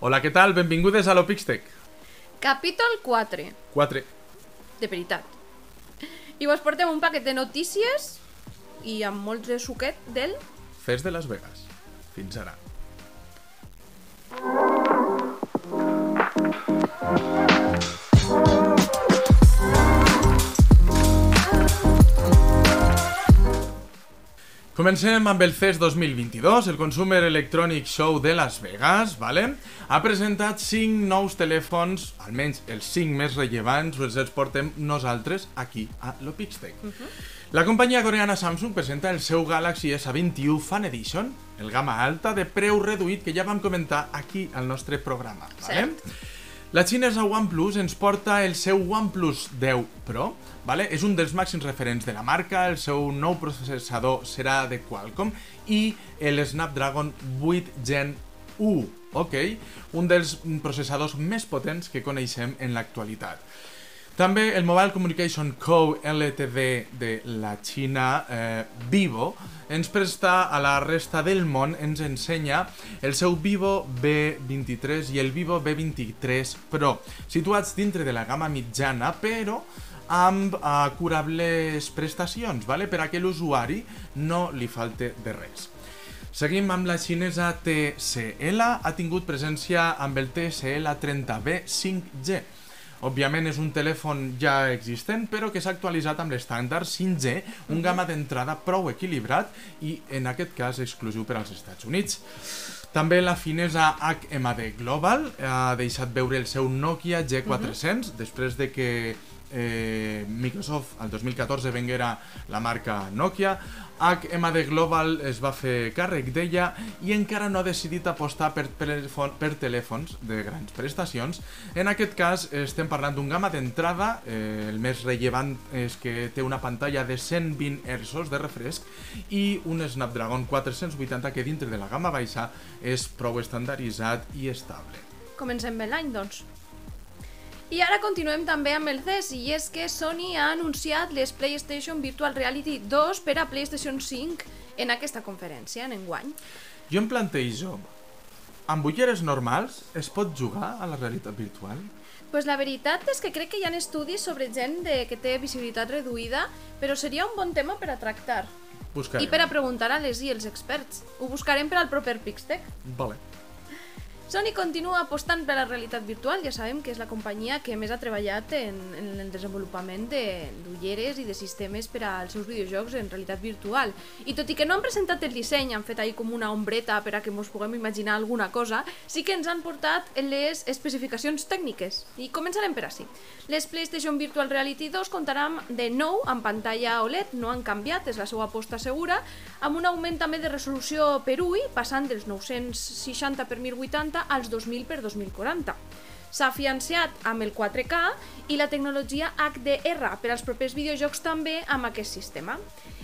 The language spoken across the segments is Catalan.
Hola, què tal? Benvingudes a l'Opixtec. Capítol 4, 4. de veritat. I vos portem un paquet de notícies i amb molts de suquet del... Fes de Las Vegas. Fins ara. Comencem amb el CES 2022, el Consumer Electronic Show de Las Vegas, ¿vale? ha presentat 5 nous telèfons, almenys els 5 més rellevants, us els portem nosaltres aquí a l'Opixtec. La companyia coreana Samsung presenta el seu Galaxy S21 Fan Edition, el gamma alta de preu reduït que ja vam comentar aquí al nostre programa. ¿vale? La xinesa OnePlus ens porta el seu OnePlus 10 Pro, vale? és un dels màxims referents de la marca, el seu nou processador serà de Qualcomm i el Snapdragon 8 Gen 1, ok? un dels processadors més potents que coneixem en l'actualitat. També el Mobile Communication Co. LTD de la Xina, eh, Vivo, ens presta a la resta del món, ens ensenya el seu Vivo B23 i el Vivo B23 Pro, situats dintre de la gamma mitjana, però amb eh, curables prestacions, vale? per a que l'usuari no li falte de res. Seguim amb la xinesa TCL, ha tingut presència amb el TCL 30B 5G. Òbviament és un telèfon ja existent, però que s'ha actualitzat amb l'estàndard 5G, un gamma d'entrada prou equilibrat i, en aquest cas, exclusiu per als Estats Units. També la finesa HMD Global ha deixat veure el seu Nokia G400 després de que eh, Microsoft al 2014 venguera la marca Nokia HMD Global es va fer càrrec d'ella i encara no ha decidit apostar per, telèfon, per telèfons de grans prestacions. En aquest cas estem parlant d'un gamma d'entrada, eh, el més rellevant és que té una pantalla de 120 Hz de refresc i un Snapdragon 480 que dintre de la gamma baixa és prou estandarditzat i estable. Comencem bé l'any, doncs. I ara continuem també amb el CES i és que Sony ha anunciat les PlayStation Virtual Reality 2 per a PlayStation 5 en aquesta conferència, en enguany. Jo em plantejo, amb ulleres normals es pot jugar a la realitat virtual? Pues la veritat és que crec que hi ha estudis sobre gent de, que té visibilitat reduïda, però seria un bon tema per a tractar. Buscarem. I per a preguntar a les i els experts. Ho buscarem per al proper Pixtec. Vale. Sony continua apostant per la realitat virtual, ja sabem que és la companyia que més ha treballat en, en el desenvolupament de- d'ulleres i de sistemes per als seus videojocs en realitat virtual. I tot i que no han presentat el disseny, han fet ahí com una ombreta per a que ens puguem imaginar alguna cosa, sí que ens han portat les especificacions tècniques. I començarem per així. Les PlayStation Virtual Reality 2 comptaran de nou amb pantalla OLED, no han canviat, és la seva aposta segura, amb un augment també de resolució per ull, passant dels 960 per 1080 als 2000 per 2040. S'ha afianciat amb el 4K i la tecnologia HDR per als propers videojocs també amb aquest sistema.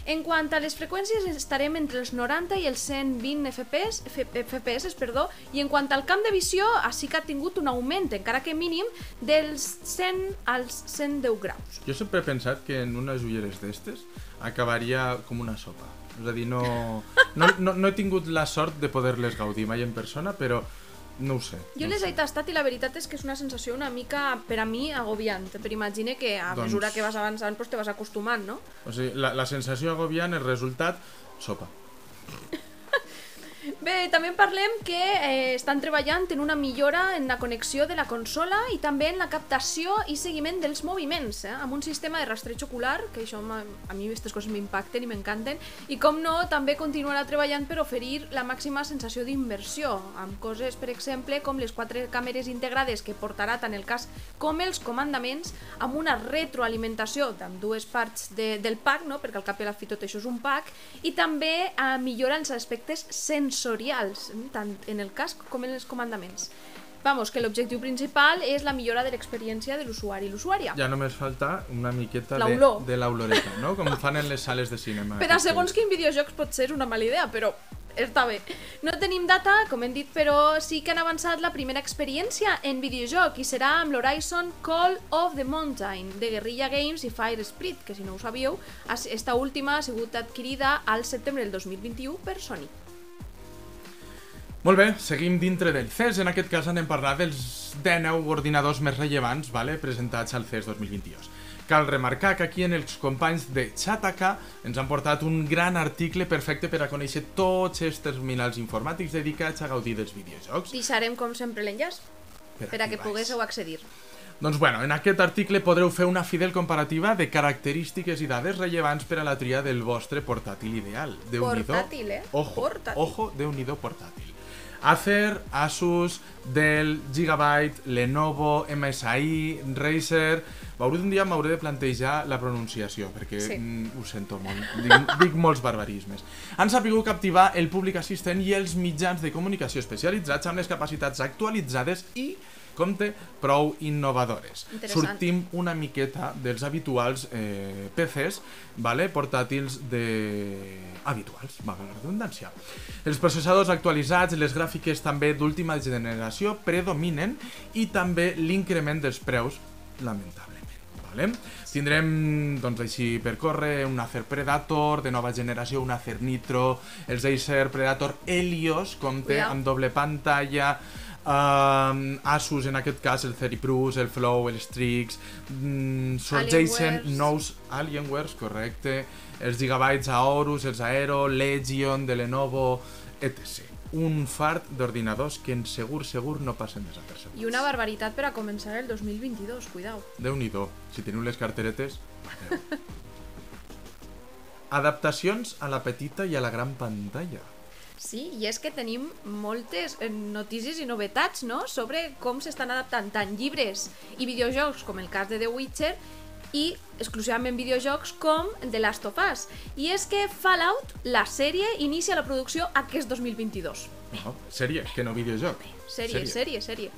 En quant a les freqüències estarem entre els 90 i els 120 FPS, FPS perdó, i en quant al camp de visió, així que ha tingut un augment, encara que mínim, dels 100 als 110 graus. Jo sempre he pensat que en unes ulleres d'estes acabaria com una sopa. És a dir, no, no, no, no he tingut la sort de poder-les gaudir mai en persona, però no ho sé. Jo no les ho he sé. tastat i la veritat és que és una sensació una mica, per a mi, agobiant. Però imagine que a Doncs- mesura que vas avançant pues te vas acostumant, no? O sigui, la, la sensació agobiant, el resultat, sopa. Bé, també parlem que eh, estan treballant en una millora en la connexió de la consola i també en la captació i seguiment dels moviments, eh, amb un sistema de rastreig ocular, que això a, a mi aquestes coses m'impacten i m'encanten, i com no, també continuarà treballant per oferir la màxima sensació d'immersió, amb coses, per exemple, com les quatre càmeres integrades que portarà tant el cas com els comandaments, amb una retroalimentació d'amb dues parts de, del pack, no? perquè al cap i a la fi tot això és un pack, i també eh, millora els aspectes sensorials, mm, tant en el casc com en els comandaments. Vamos, que l'objectiu principal és la millora de l'experiència de l'usuari i l'usuària. Ja només falta una miqueta de, L'olor. de l'oloreta, no? Com fan en les sales de cinema. Per a segons quin videojocs pot ser una mala idea, però està bé. No tenim data, com hem dit, però sí que han avançat la primera experiència en videojoc i serà amb l'Horizon Call of the Mountain de Guerrilla Games i Fire Split, que si no ho sabíeu, esta última ha sigut adquirida al setembre del 2021 per Sony. Molt bé, seguim dintre del CES. En aquest cas anem a parlar dels 19 ordinadors més rellevants vale, presentats al CES 2022. Cal remarcar que aquí en els companys de Chataka ens han portat un gran article perfecte per a conèixer tots els terminals informàtics dedicats a gaudir dels videojocs. Deixarem, com sempre, l'enllaç Per per a que poguéssiu accedir. Doncs bueno, en aquest article podreu fer una fidel comparativa de característiques i dades rellevants per a la tria del vostre portàtil ideal. Déu-n'hi-do. Portàtil, eh? Ojo, Portàtil. ojo, Déu-n'hi-do portàtil. Acer, Asus, Dell, Gigabyte, Lenovo, MSI, Razer... Veuré un dia m'hauré de plantejar la pronunciació, perquè Sí. mm, ho sento molt, dic, dic molts barbarismes. Han sabut captivar el públic assistent i els mitjans de comunicació especialitzats amb les capacitats actualitzades i, compte, prou innovadores. Sortim una miqueta dels habituals eh, PCs, vale? portàtils de... habituals, va la redundància. Els processadors actualitzats, les gràfiques també d'última generació predominen i també l'increment dels preus, lamentablement. Vale? Tindrem, doncs així per córrer, un Acer Predator de nova generació, un Acer Nitro, els Acer Predator Helios, compte Cuidao. amb doble pantalla, um, Asus en aquest cas, el Theriprus, el Flow, el Strix, mm, sorgeixen Alienwares. nous Alienwares, correcte, els Gigabytes Aorus, els Aero, Legion, de Lenovo, etc. Un fart d'ordinadors que en segur, segur no passen desapercebuts. I una barbaritat per a començar el 2022, cuidao. Déu-n'hi-do, si teniu les carteretes... Adaptacions a la petita i a la gran pantalla. Sí, i és que tenim moltes eh, notícies i novetats, no?, sobre com s'estan adaptant tant llibres i videojocs, com el cas de The Witcher, i exclusivament videojocs com The Last of Us. I és que Fallout, la sèrie, inicia la producció aquest 2022. No, sèrie, que no videojoc. Sèrie, sèrie, sèrie.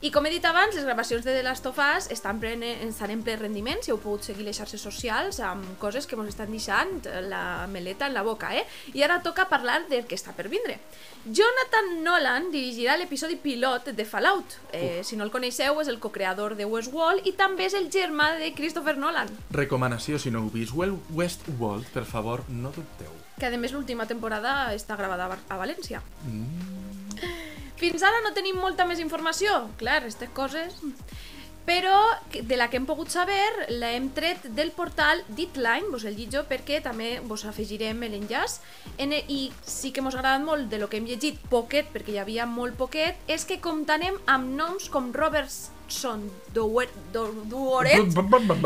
I com he dit abans, les gravacions de The Last of Us estan, plene, estan en ple rendiment, si heu pogut seguir les xarxes socials amb coses que ens estan deixant la meleta en la boca, eh? I ara toca parlar del que està per vindre. Jonathan Nolan dirigirà l'episodi pilot de Fallout. Eh, si no el coneixeu, és el co-creador de Westworld i també és el germà de Christopher Nolan, Recomanació, si no heu vist Well Westworld, per favor, no dubteu. que a més l'última temporada està gravada a València. Fins ara no tenim molta més informació, clar, aquestes coses... Però de la que hem pogut saber l'hem tret del portal Deadline, vos el llegio perquè també vos afegirem l'enllaç. En e- i sí que mos ha agradat molt de lo que hem llegit poquet, perquè hi havia molt poquet, és que comptanem amb noms com Robertson Duoret,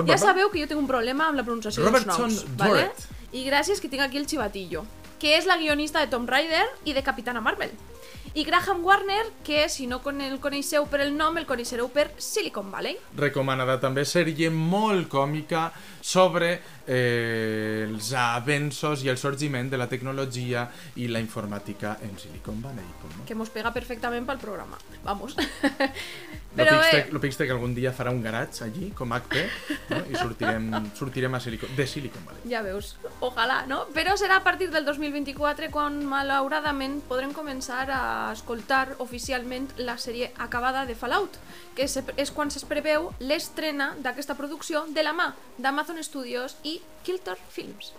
ja sabeu que jo tinc un problema amb la pronunciació dels noms, ¿vale? I gràcies que tinc aquí el xivatillo, que és la guionista de Tomb Raider i de Capitana Marvel. I Graham Warner, que si no con- el coneixeu per el nom, el coneixereu per Silicon Valley. Recomanada també sèrie molt còmica sobre eh, els avenços i el sorgiment de la tecnologia i la informàtica en Silicon Valley. no? que mos pega perfectament pel programa. Vamos. Però bé, lo pixte que algun dia farà un garatge allí, com HP, no? i sortirem, sortirem a Silicon, de Silicon Valley. ja veus, ojalà, no? Però serà a partir del 2024 quan malauradament podrem començar a escoltar oficialment la sèrie acabada de Fallout, que és, quan es preveu l'estrena d'aquesta producció de la mà d'Amazon Studios i Kilter Films.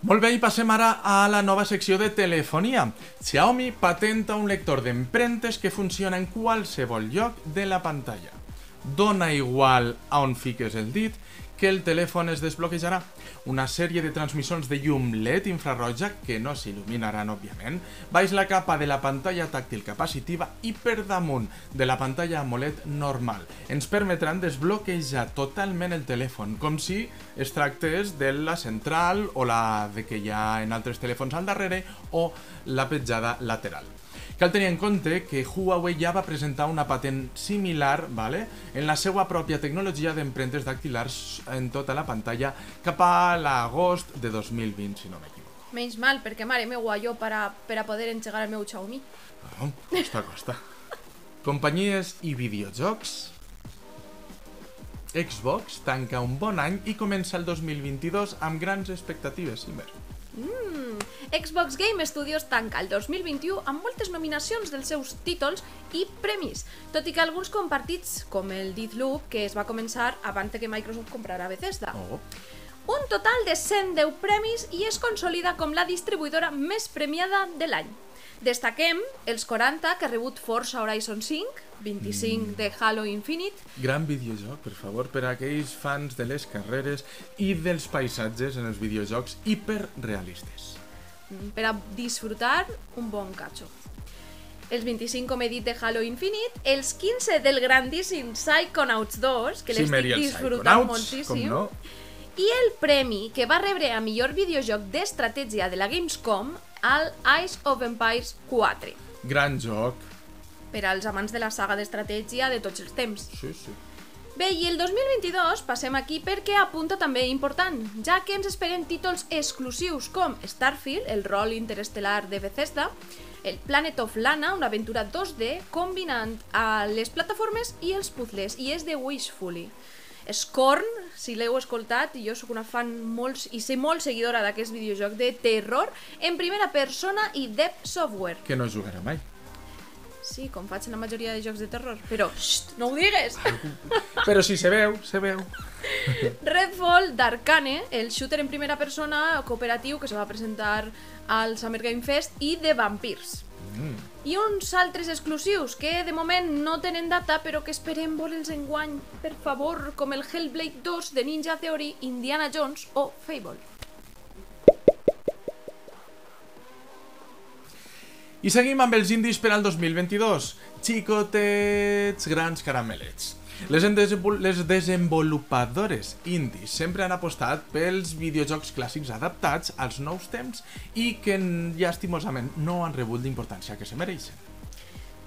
Molt bé, i passem ara a la nova secció de telefonia. Xiaomi patenta un lector d'empremtes que funciona en qualsevol lloc de la pantalla. Dona igual a on fiques el dit que el telèfon es desbloquejarà. Una sèrie de transmissors de llum LED infraroja, que no s'il·luminaran, òbviament, baix la capa de la pantalla tàctil capacitiva i per damunt de la pantalla AMOLED normal. Ens permetran desbloquejar totalment el telèfon, com si es tractés de la central o la de que hi ha en altres telèfons al darrere o la petjada lateral. Cal tenir en compte que Huawei ja va presentar una patent similar vale, en la seva pròpia tecnologia d'empremtes dactilars en tota la pantalla cap a l'agost de 2020, si no m'equivoco. Menys mal, perquè mare meua, jo per a, per a poder engegar el meu Xiaomi. Oh, costa, costa. Companyies i videojocs... Xbox tanca un bon any i comença el 2022 amb grans expectatives, Simmer. Xbox Game Studios tanca el 2021 amb moltes nominacions dels seus títols i premis, tot i que alguns compartits, com el Deathloop, que es va començar abans de que Microsoft comprara Bethesda. Oh. un total de 110 premis i es consolida com la distribuïdora més premiada de l'any. Destaquem els 40 que ha rebut Forza Horizon 5, 25 de Halo Infinite, Gran videojoc, per favor, per a aquells fans de les carreres i dels paisatges en els videojocs hiperrealistes. Per a disfrutar un bon catxo. Els 25, com he dit, de Halo Infinite, els 15 del grandíssim Psychonauts 2, que l'estic Mary, els disfrutant moltíssim, no? i el premi que va rebre a millor videojoc d'estratègia de la Gamescom al Ice of Empires 4, Gran joc. per als amants de la saga d'estratègia de tots els temps. Sí, sí. Bé, i el 2022 passem aquí perquè apunta també important, ja que ens esperen títols exclusius com Starfield, el rol interestel·lar de Bethesda, el Planet of Lana, una aventura 2D combinant a les plataformes i els puzzles, i és de Wishfully. Scorn, si l'heu escoltat, jo sóc una fan molt, i sé molt seguidora d'aquest videojoc de terror en primera persona i Dev Software. Que no jugarà mai. Sí, com faig en la majoria de jocs de terror, però xxt, no ho digues! Però si se veu, se veu. Redfall d'Arcane, el shooter en primera persona cooperatiu que se va presentar al Summer Game Fest i de Vampires. Mm. I uns altres exclusius que de moment no tenen data però que esperem vol'ls enguany, per favor, com el Hellblade 2 de Ninja Theory, Indiana Jones o Fable. I seguim amb els indis per al 2022. Xicotets, grans caramelets. Les, les desenvolupadores indis sempre han apostat pels videojocs clàssics adaptats als nous temps i que llastimosament no han rebut l'importància que se mereixen.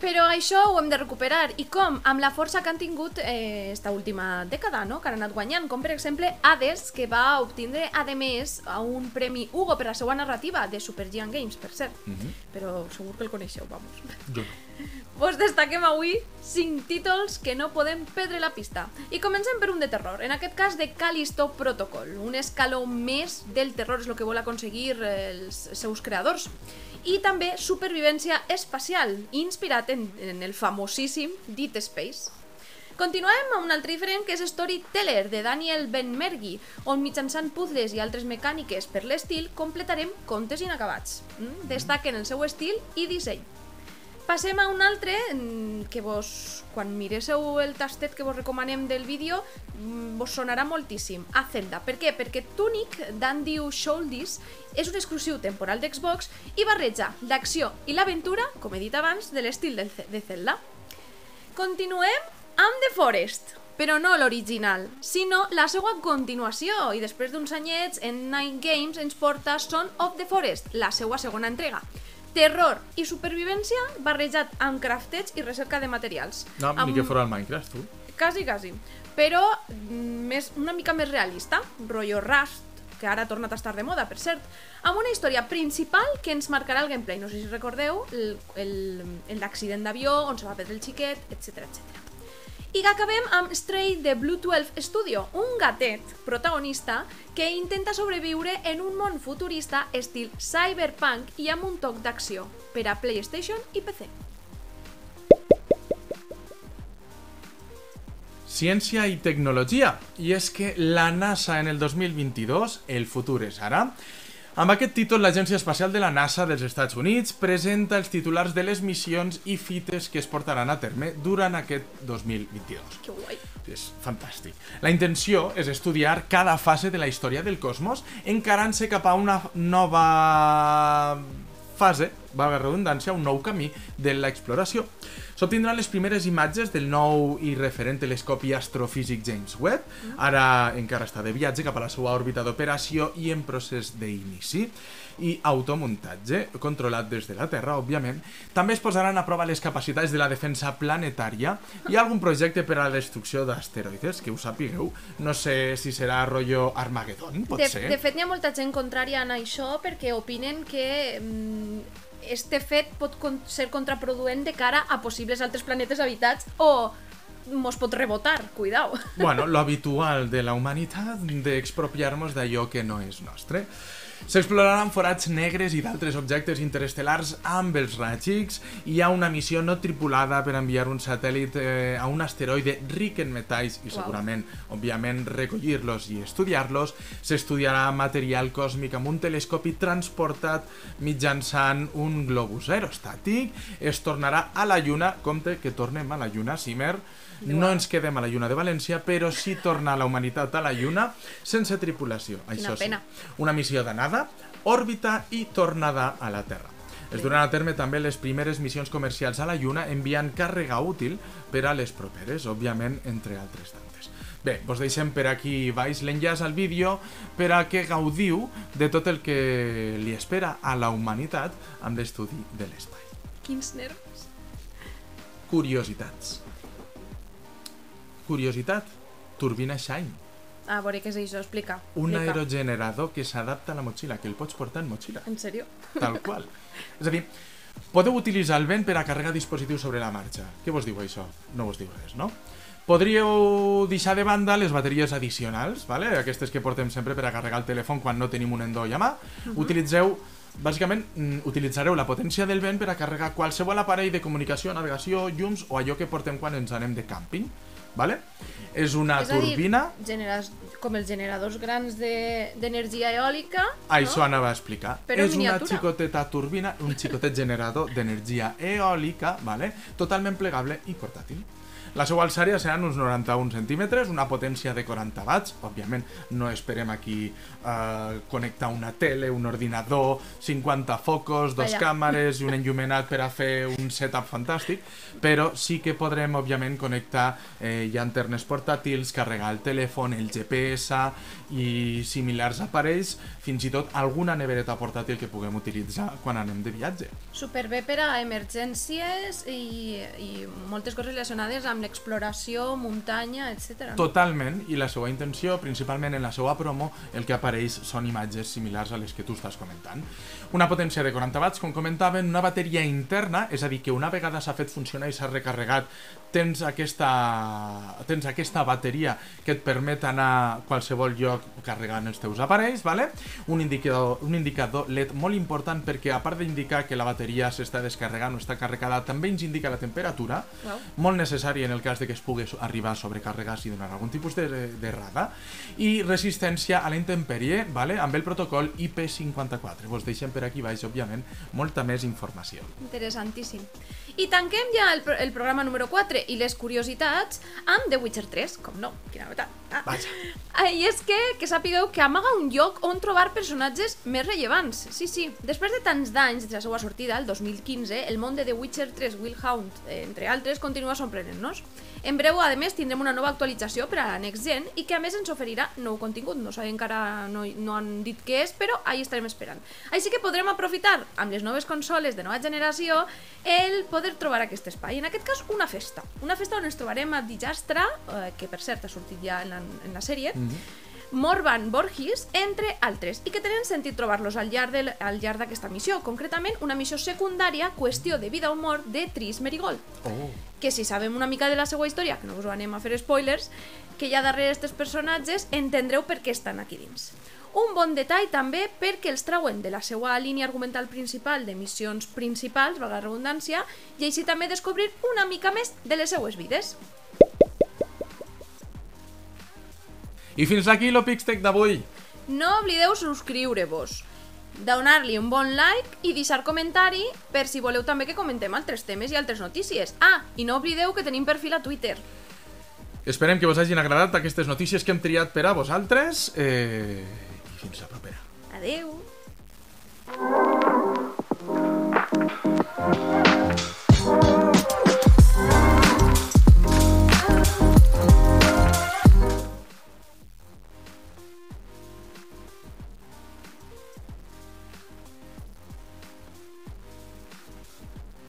Però això ho hem de recuperar. I com? Amb la força que han tingut eh, esta última dècada, no? que han anat guanyant. Com per exemple Hades, que va obtindre, a més, a un premi Hugo per la seva narrativa de Super Giant Games, per cert. Mm -hmm. Però segur que el coneixeu, vamos. Jo no. Vos destaquem avui 5 títols que no podem perdre la pista. I comencem per un de terror, en aquest cas de Callisto Protocol, un escaló més del terror és el que vol aconseguir els seus creadors. I també supervivència espacial, inspirat en, en el famosíssim Dead Space. Continuem amb un altre diferent que és Storyteller de Daniel Benmergui, on mitjançant puzzles i altres mecàniques per l'estil completarem contes inacabats. Mm? Destaquen el seu estil i disseny. Passem a un altre mm, que vos, quan miréssiu el tastet que vos recomanem del vídeo, mm, vos sonarà moltíssim. Azenda. Per què? Perquè Tunic d'Andiu Shouldis és un exclusiu temporal d'Xbox i barreja l'acció i l'aventura, com he dit abans, de l'estil de Zelda. Continuem amb The Forest, però no l'original, sinó la seva continuació, i després d'uns anyets, en Night Games ens porta Son of the Forest, la seva segona entrega. Terror i supervivència barrejat amb crafteig i recerca de materials. No, amb... ni que fora el Minecraft, tu. Quasi, quasi. Però mm, més, una mica més realista, rotllo Rust, que ara ha tornat a estar de moda, per cert, amb una història principal que ens marcarà el gameplay. No sé si recordeu el- el- el- l'accident d'avió, on se va perdre el xiquet, etc etc. I que acabem amb Stray de Blue 12 Studio, un gatet protagonista que intenta sobreviure en un món futurista estil cyberpunk i amb un toc d'acció per a PlayStation i PC. Ciència i tecnologia. I és que la NASA en el 2022, el futur és ara, amb aquest títol l'Agència Espacial de la NASA dels Estats Units presenta els titulars de les missions i fites que es portaran a terme durant aquest 2022. Que guai. És fantàstic. La intenció és estudiar cada fase de la història del cosmos encarant-se cap a una nova fase, valga la redundància, un nou camí de l'exploració. S'obtindran les primeres imatges del nou i referent telescopi astrofísic James Webb, ara encara està de viatge cap a la seva òrbita d'operació i en procés d'inici i automuntatge, controlat des de la Terra, òbviament. També es posaran a prova les capacitats de la defensa planetària. Ha algun projecte per a la destrucció d'asteroides, que ho sapigueu. No sé si serà rotllo Armageddon, pot de, ser. de fet, hi ha molta gent contrària en això perquè opinen que mm, este fet pot ser contraproduent de cara a possibles altres planetes habitats o mos pot rebotar, cuidao. Bueno, lo habitual de la humanitat d'expropiar-nos d'allò que no és nostre. S'exploraran forats negres i d'altres objectes interestel·lars amb els X. Hi ha una missió no tripulada per enviar un satèl·lit eh, a un asteroide ric en metalls i segurament, wow. òbviament, recollir-los i estudiar-los. S'estudiarà material còsmic amb un telescopi transportat mitjançant un globus aerostàtic. Es tornarà a la Lluna, compte que tornem a la Lluna, Simer, no ens quedem a la Lluna de València, però sí torna la humanitat a la Lluna sense tripulació. Quina Això pena. sí. Una missió d'anada, òrbita i tornada a la Terra. Es duran a terme també les primeres missions comercials a la Lluna enviant càrrega útil per a les properes, òbviament, entre altres tantes. Bé, vos deixem per aquí baix l'enllaç al vídeo per a que gaudiu de tot el que li espera a la humanitat amb l'estudi de l'espai. Quins nervis. Curiositats. Curiositat. Turbina Shine. A veure què és això, explica. Un explica. aerogenerador que s'adapta a la motxilla, que el pots portar en motxilla, En sèrio? tal qual. És a dir, podeu utilitzar el vent per a carregar dispositius sobre la marxa. Què vos diu això? No vos diu res, no? Podríeu deixar de banda les bateries addicionals, vale? aquestes que portem sempre per a carregar el telèfon quan no tenim un endoll a mà. Utilitzeu, bàsicament, mm, utilitzareu la potència del vent per a carregar qualsevol aparell de comunicació, navegació, llums o allò que portem quan ens anem de càmping. Vale? És una és a dir, turbina... generes, com els generadors grans de- d'energia eòlica, Això no? anava a explicar. Però és una miniatura. xicoteta turbina, un xicotet generador d'energia eòlica, vale? totalment plegable i portàtil. La seva alçària seran uns 91 centímetres, una potència de 40 watts. Òbviament, no esperem aquí eh, connectar una tele, un ordinador, 50 focos, dos Vaja. càmeres i un enllumenat per a fer un setup fantàstic, però sí que podrem, òbviament, connectar eh, llanternes portàtils, carregar el telèfon, el GPS i similars aparells, fins i tot alguna nevereta portàtil que puguem utilitzar quan anem de viatge. superbé per a emergències i, i moltes coses relacionades amb l'exploració, muntanya, etc. Totalment, i la seva intenció, principalment en la seva promo, el que apareix són imatges similars a les que tu estàs comentant. Una potència de 40 watts, com comentaven, una bateria interna, és a dir, que una vegada s'ha fet funcionar i s'ha recarregat, tens aquesta, tens aquesta bateria que et permet anar a qualsevol lloc carregant els teus aparells, vale? un, indicador, un indicador LED molt important perquè a part d'indicar que la bateria s'està descarregant o està carregada, també ens indica la temperatura, Uau. molt necessari en el cas de que es pugui arribar a sobrecarregar si donar algun tipus de- d'errada i resistència a la intempèrie vale? amb el protocol IP54 vos deixem per aquí baix, òbviament, molta més informació Interessantíssim. I tanquem ja el, el programa número 4 i les curiositats amb The Witcher 3, com no, quina novetat. Vaja. Ah, I és que, que sapigueu que amaga un lloc on trobar personatges més rellevants. Sí, sí. Després de tants d'anys de la seva sortida, el 2015, el món de The Witcher 3 Will Hound, eh, entre altres, continua sorprenent-nos. En breu, a més, tindrem una nova actualització per a la Next Gen i que, a més, ens oferirà nou contingut. No sabem encara, no, no han dit què és, però ahí estarem esperant. Així que podrem aprofitar, amb les noves consoles de nova generació, el poder trobar aquest espai. En aquest cas, una festa. Una festa on ens trobarem a Dijastra, eh, que per cert ha sortit ja en la, en la sèrie, Morvan Borgis, entre altres, i que tenen sentit trobar-los al llarg del- al llarg d'aquesta missió, concretament una missió secundària, qüestió de vida o mort, de Tris Merigold oh. Que si sabem una mica de la seva història, que no us ho anem a fer spoilers, que hi ha darrere aquests personatges, entendreu per què estan aquí dins. Un bon detall també perquè els trauen de la seva línia argumental principal de missions principals, valga la redundància, i així també descobrir una mica més de les seues vides. i fins aquí l'Opixtec d'avui No oblideu subscriure-vos, donar-li un bon like i deixar comentari per si voleu també que comentem altres temes i altres notícies. Ah, i no oblideu que tenim perfil a Twitter. esperem que vos hagin agradat aquestes notícies que hem triat per a vosaltres eh... i fins la propera Adeu!